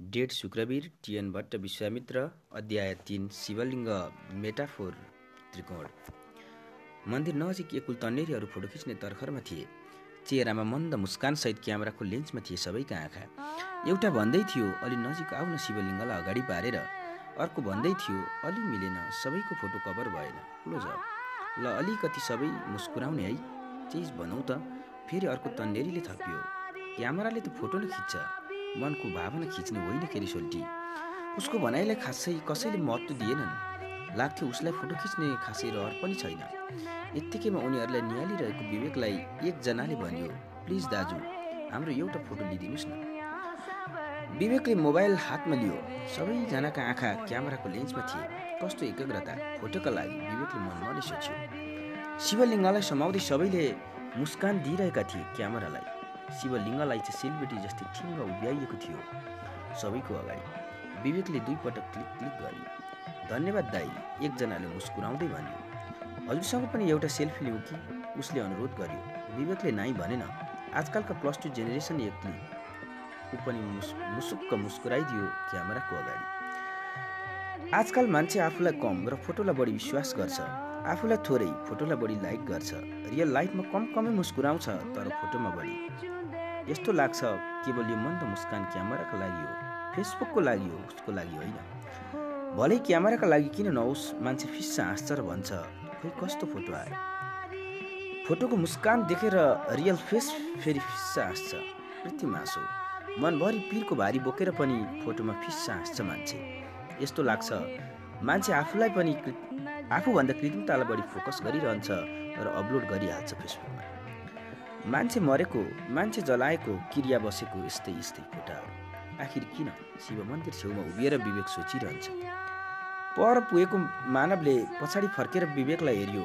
डेढ शुक्रवीर टिएन भट्ट विश्वामित्र अध्याय तिन शिवलिङ्ग मेटाफोर त्रिकोण। मन्दिर नजिक एकुल तन्नेरीहरू फोटो खिच्ने तर्खरमा थिए। चेहरामा मन्द मुस्कानसहित क्यामेराको लेन्समा थिए सबैका आँखा एउटा भन्दै थियो अलि नजिक आउन शिवलिङ्गलाई अगाडि पारेर अर्को भन्दै थियो अलि मिलेन सबैको फोटो कभर भएन। क्लोज अप ल अलिकति सबै मुस्कुराउने है। चिज भनौँ त फेरि अर्को तन्नेरीले थपियो। क्यामेराले त फोटो नै खिच्छ। मनको भावना खिच्ने होइन केरी सोल्टी। उसको भनाइलाई खासै कसैले महत्त्व दिएनन्। लाग्थ्यो उसलाई फोटो खिच्ने खासै रहर पनि छैन। यत्तिकैमा उनीहरूलाई निहालिरहेको विवेकलाई एकजनाले भन्यो प्लिज दाजु हाम्रो एउटा फोटो लिइदिनुहोस् न। विवेकले मोबाइल हातमा लियो। सबैजनाका आँखा क्यामेराको लेन्समा थिए। कस्तो एकाग्रता फोटोका लागि विवेकले मनमा नै सोच्यो। शिवलिङ्गलाई समाउँदै सबैले मुस्कान दिइरहेका थिए क्यामेरालाई। शिवलिङ्गलाई चाहिँ सेलिब्रिटी जस्तै ठिङ्ग उभ्याइएको थियो। सबैको अगाडि विवेकले दुईपटक क्लिक क्लिक गर्यो धन्यवाद दाई एकजनाले मुस्कुराउँदै भन्यो। हजुरसँग पनि एउटा सेल्फी लिउँ कि? उसले अनुरोध गर्यो। विवेकले नाइ भनेन। आजकलका प्लस टू जेनेरेसन एकले ऊ पनि मुस मुसुक्क मुस्कुराइदियो क्यामेराको अगाडि। आजकल मान्छे आफूलाई कम र फोटोलाई बढी विश्वास गर्छ। आफूलाई थोरै फोटोलाई बढी लाइक गर्छ। रियल लाइफमा कम कमै मुस्कुराउँछ तर फोटोमा बढी। यस्तो लाग्छ केवल यो मन्द मुस्कान क्यामेराका लागि हो फेसबुकको लागि हो उसको लागि होइन। भलै क्यामेराका लागि किन नहोस् मान्छे फिस्सा हाँस्छ र भन्छ। खोइ कस्तो फोटो आयो? फोटोको मुस्कान देखेर रियल फेस फेरि फिस्सा हाँस्छ पृथ्वी मासो मनभरि पिरको भारी बोकेर पनि फोटोमा फिस्सा हाँस्छ मान्छे। यस्तो लाग्छ मान्छे आफूलाई पनि आफूभन्दा कृत्रिमतालाई बढी फोकस गरिरहन्छ र अपलोड गरिहाल्छ फेसबुकमा। मान्छे मरेको मान्छे जलाएको क्रिया बसेको यस्तै यस्तै फोटाहरू आखिर किन? शिव मन्दिर छेउमा उभिएर विवेक सोचिरहन्छ। पर पुगेको मानवले पछाडि फर्केर विवेकलाई हेऱ्यो।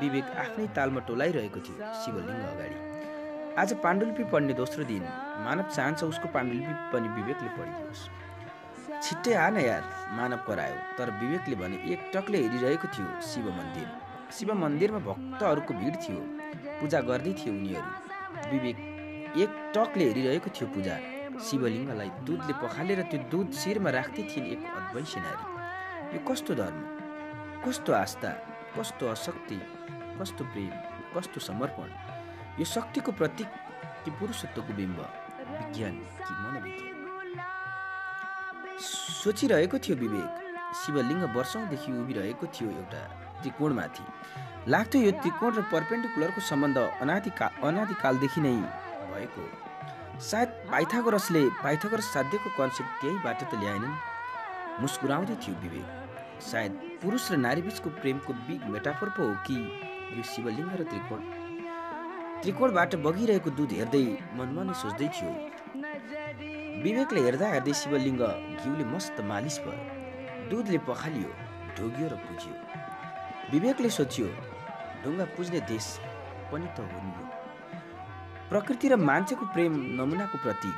विवेक आफ्नै तालमा टोलाइरहेको थियो शिवलिङ्ग अगाडि। आज पाण्डुलिपि पढ्ने दोस्रो दिन। मानव चाहन्छ उसको पाण्डुलिपि पनि विवेकले पढिदियोस्। छिट्टै आ न यार मानव करायो। तर विवेकले भने एक टकले हेरिरहेको थियो शिव मन्दिर शिव मन्दिरमा भक्तहरूको भिड थियो। पूजा गर्दै थिए उनीहरू। विवेक एक टकले हेरिरहेको थियो पूजा। शिवलिङ्गलाई दुधले पखालेर त्यो दुध शिरमा राख्दै थिइन् एक अद्वैत नारी यो कस्तो धर्म? कस्तो आस्था? कस्तो अशक्ति कस्तो प्रेम? कस्तो समर्पण? यो शक्तिको प्रतीक कि पुरुषत्वको बिम्ब? विज्ञान कि मनोविज्ञान? सोचिरहेको थियो विवेक। शिवलिङ्ग वर्षौँदेखि उभिरहेको थियो एउटा त्रिकोणमाथि। लाग्थ्यो यो त्रिकोण र पर्पेन्डिकुलरको सम्बन्ध अनादिका अनादिकालदेखि नै भएको। सायद पाइथागोरसले पाइथागोरस साध्यको कन्सेप्ट त्यहीबाट त ल्याएनन्। मुस्कुराउँदै थियो विवेक। सायद पुरुष र नारी बिचको प्रेमको बिग मेटाफोर पो हो कि यो शिवलिङ्ग र त्रिकोण? त्रिकोणबाट बगिरहेको दुध हेर्दै मनमा नै सोच्दै थियो। विवेकले हेर्दा हेर्दै शिवलिङ्ग घिउले मस्त मालिस भयो। दुधले पखालियो ढोग्यो र पुज्यो। विवेकले सोच्यो ढुङ्गा पुज्ने देश पनि त हो नि प्रकृति र मान्छेको प्रेम नमुनाको प्रतीक।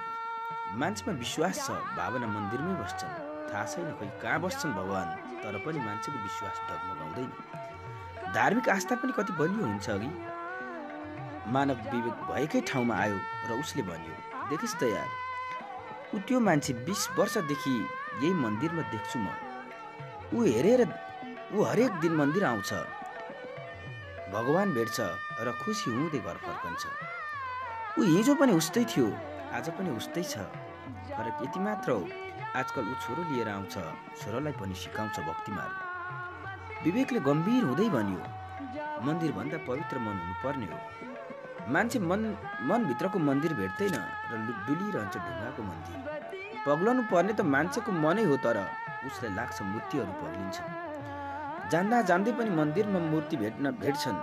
मान्छेमा विश्वास छ भावना मन्दिरमै बस्छन्। थाहा छैन खोइ कहाँ बस्छन् भगवान् तर पनि मान्छेको विश्वास डगमगाउँदैन। धार्मिक आस्था पनि कति बलियो हुन्छ अघि। मानव विवेक भएकै ठाउँमा आयो र उसले भन्यो देखिस् त यार ऊ त्यो मान्छे बिस वर्षदेखि यही मन्दिरमा देख्छु म। ऊ हेरेर ऊ हरेक दिन मन्दिर आउँछ। भगवान् भेट्छ र खुसी हुँदै घर फर्कन्छ। ऊ हिजो पनि उस्तै थियो आज पनि उस्तै छ। फरक यति मात्र हो आजकल ऊ छोरो लिएर आउँछ छोरोलाई पनि सिकाउँछ भक्ति मार्ग विवेकले गम्भीर हुँदै भन्यो मन्दिरभन्दा पवित्र मन हुनुपर्ने हो। मान्छे मन मनभित्रको मन्दिर भेट्दैन र डुलिरहन्छ ढुङ्गाको मन्दिर। पग्लनु पर्ने त मान्छेको मनै हो तर उसलाई लाग्छ मूर्तिहरू पग्लिन्छ जान्दा जान्दै पनि मन्दिरमा मूर्ति भेट्न भेट्छन्।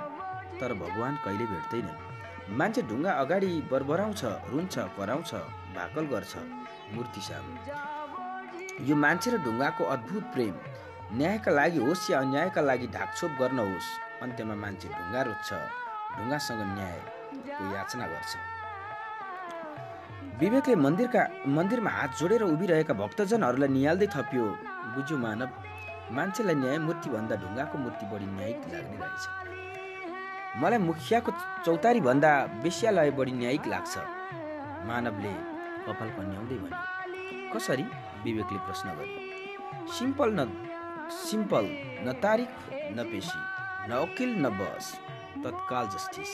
तर भगवान् कहिले भेट्दैनन्। मान्छे ढुङ्गा अगाडि बरबराउँछ रुन्छ कराउँछ भाकल गर्छ मूर्ति सामु। यो मान्छे र ढुङ्गाको अद्भुत प्रेम। न्यायका लागि होस् या अन्यायका लागि ढाकछोप गर्न होस् अन्त्यमा मान्छे ढुङ्गा रोज्छ ढुङ्गासँग न्यायको याचना गर्छ। विवेकले मन्दिरका मन्दिरमा हात जोडेर उभिरहेका भक्तजनहरूलाई निहाल्दै थपियो बुझ्यो मानव मान्छेलाई न्यायमूर्ति भन्दा ढुङ्गाको मूर्ति बढी न्यायिक लाग्ने रहेछ। मलाई मुखियाको चौतारी भन्दा बेस्यालय बढी न्यायिक लाग्छ। मानवले कपाल कन्याउँदै भन्यो कसरी? विवेकले प्रश्न गरे सिम्पल न सिम्पल न तारिख न पेशी न वकिल न बस तत्काल जस्टिस।